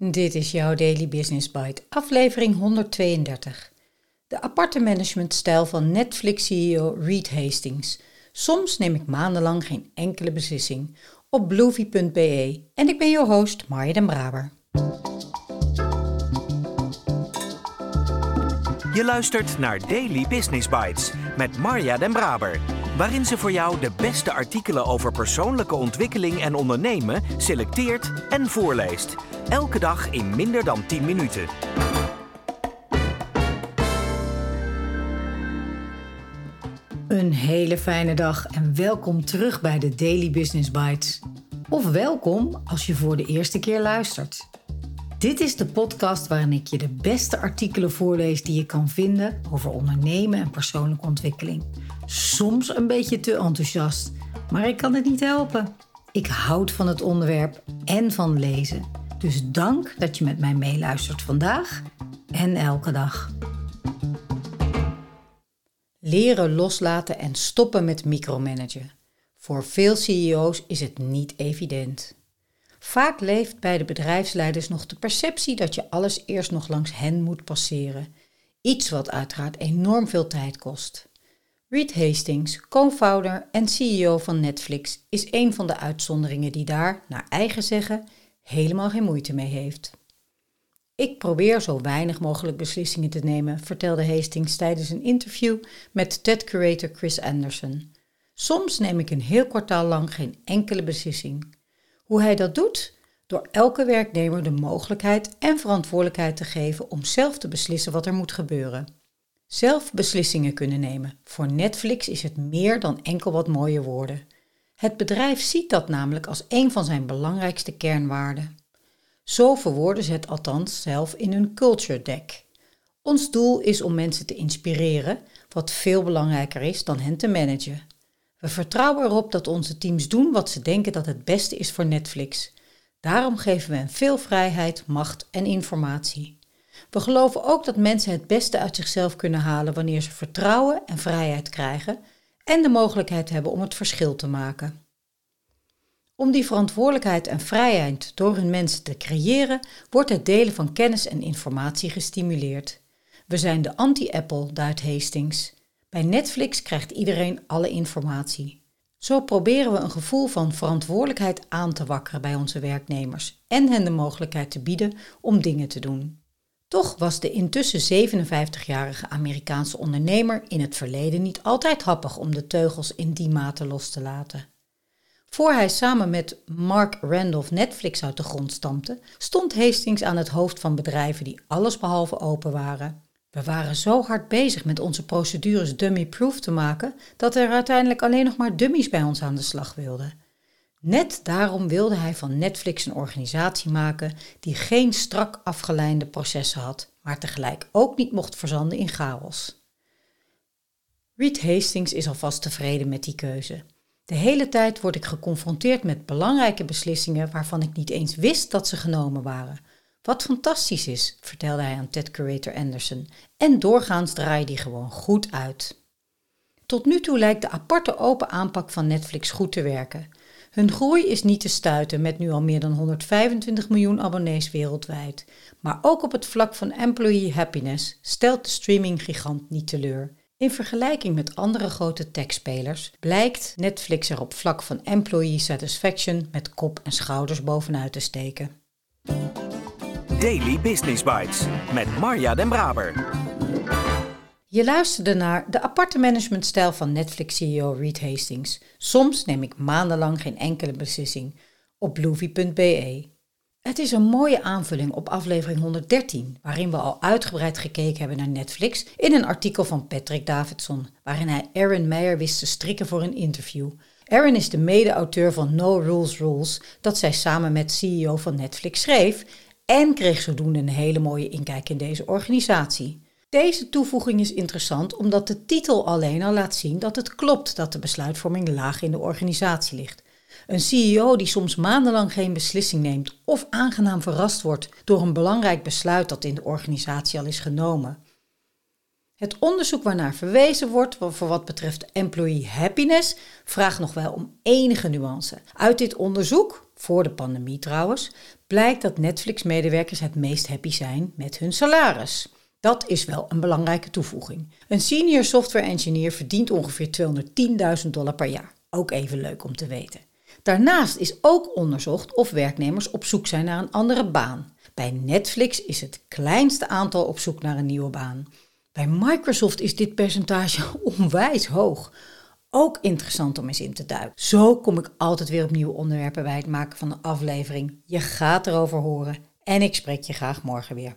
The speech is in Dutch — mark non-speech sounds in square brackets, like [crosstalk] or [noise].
Dit is jouw Daily Business Bite, aflevering 132. De aparte managementstijl van Netflix-CEO Reed Hastings. Soms neem ik maandenlang geen enkele beslissing. Op bluevy.be en ik ben jouw host Marja den Braber. Je luistert naar Daily Business Bites met Marja den Braber waarin ze voor jou de beste artikelen over persoonlijke ontwikkeling en ondernemen selecteert en voorleest. Elke dag in minder dan 10 minuten. Een hele fijne dag en welkom terug bij de Daily Business Bites. Of welkom als je voor de eerste keer luistert. Dit is de podcast waarin ik je de beste artikelen voorlees die je kan vinden over ondernemen en persoonlijke ontwikkeling soms een beetje te enthousiast, maar ik kan het niet helpen. Ik houd van het onderwerp en van lezen. Dus dank dat je met mij meeluistert vandaag en elke dag. Leren loslaten en stoppen met micromanagen. Voor veel CEO's is het niet evident. Vaak leeft bij de bedrijfsleiders nog de perceptie dat je alles eerst nog langs hen moet passeren. Iets wat uiteraard enorm veel tijd kost. Reed Hastings, co-founder en CEO van Netflix, is een van de uitzonderingen die daar, naar eigen zeggen, helemaal geen moeite mee heeft. Ik probeer zo weinig mogelijk beslissingen te nemen, vertelde Hastings tijdens een interview met TED-curator Chris Anderson. Soms neem ik een heel kwartaal lang geen enkele beslissing. Hoe hij dat doet? Door elke werknemer de mogelijkheid en verantwoordelijkheid te geven om zelf te beslissen wat er moet gebeuren. Zelf beslissingen kunnen nemen. Voor Netflix is het meer dan enkel wat mooie woorden. Het bedrijf ziet dat namelijk als een van zijn belangrijkste kernwaarden. Zo verwoorden ze het althans zelf in hun culture deck. Ons doel is om mensen te inspireren, wat veel belangrijker is dan hen te managen. We vertrouwen erop dat onze teams doen wat ze denken dat het beste is voor Netflix. Daarom geven we hen veel vrijheid, macht en informatie. We geloven ook dat mensen het beste uit zichzelf kunnen halen wanneer ze vertrouwen en vrijheid krijgen en de mogelijkheid hebben om het verschil te maken. Om die verantwoordelijkheid en vrijheid door hun mensen te creëren, wordt het delen van kennis en informatie gestimuleerd. We zijn de anti-Apple, duidt Hastings. Bij Netflix krijgt iedereen alle informatie. Zo proberen we een gevoel van verantwoordelijkheid aan te wakkeren bij onze werknemers en hen de mogelijkheid te bieden om dingen te doen. Toch was de intussen 57-jarige Amerikaanse ondernemer in het verleden niet altijd happig om de teugels in die mate los te laten. Voor hij samen met Mark Randolph Netflix uit de grond stampte, stond Hastings aan het hoofd van bedrijven die allesbehalve open waren. We waren zo hard bezig met onze procedures dummy-proof te maken dat er uiteindelijk alleen nog maar dummies bij ons aan de slag wilden. Net daarom wilde hij van Netflix een organisatie maken die geen strak afgeleide processen had, maar tegelijk ook niet mocht verzanden in chaos. Reed Hastings is alvast tevreden met die keuze. De hele tijd word ik geconfronteerd met belangrijke beslissingen waarvan ik niet eens wist dat ze genomen waren. Wat fantastisch is, vertelde hij aan TED Curator Anderson, en doorgaans draai die gewoon goed uit. Tot nu toe lijkt de aparte open aanpak van Netflix goed te werken. Hun groei is niet te stuiten met nu al meer dan 125 miljoen abonnees wereldwijd. Maar ook op het vlak van employee happiness stelt de streaminggigant niet teleur. In vergelijking met andere grote techspelers blijkt Netflix er op vlak van employee satisfaction met kop en schouders bovenuit te steken. Daily Business Bites met Marja Den Braber. Je luisterde naar de aparte managementstijl van Netflix-CEO Reed Hastings. Soms neem ik maandenlang geen enkele beslissing op bluevy.be. Het is een mooie aanvulling op aflevering 113, waarin we al uitgebreid gekeken hebben naar Netflix in een artikel van Patrick Davidson, waarin hij Aaron Meyer wist te strikken voor een interview. Aaron is de mede-auteur van No Rules Rules, dat zij samen met CEO van Netflix schreef, en kreeg zodoende een hele mooie inkijk in deze organisatie. Deze toevoeging is interessant omdat de titel alleen al laat zien dat het klopt dat de besluitvorming laag in de organisatie ligt. Een CEO die soms maandenlang geen beslissing neemt of aangenaam verrast wordt door een belangrijk besluit dat in de organisatie al is genomen. Het onderzoek waarnaar verwezen wordt voor wat betreft employee happiness vraagt nog wel om enige nuance. Uit dit onderzoek voor de pandemie trouwens, blijkt dat Netflix-medewerkers het meest happy zijn met hun salaris. Dat is wel een belangrijke toevoeging. Een senior software engineer verdient ongeveer 210.000 dollar per jaar. Ook even leuk om te weten. Daarnaast is ook onderzocht of werknemers op zoek zijn naar een andere baan. Bij Netflix is het kleinste aantal op zoek naar een nieuwe baan. Bij Microsoft is dit percentage [laughs] onwijs hoog. Ook interessant om eens in te duiken. Zo kom ik altijd weer op nieuwe onderwerpen bij het maken van een aflevering. Je gaat erover horen en ik spreek je graag morgen weer.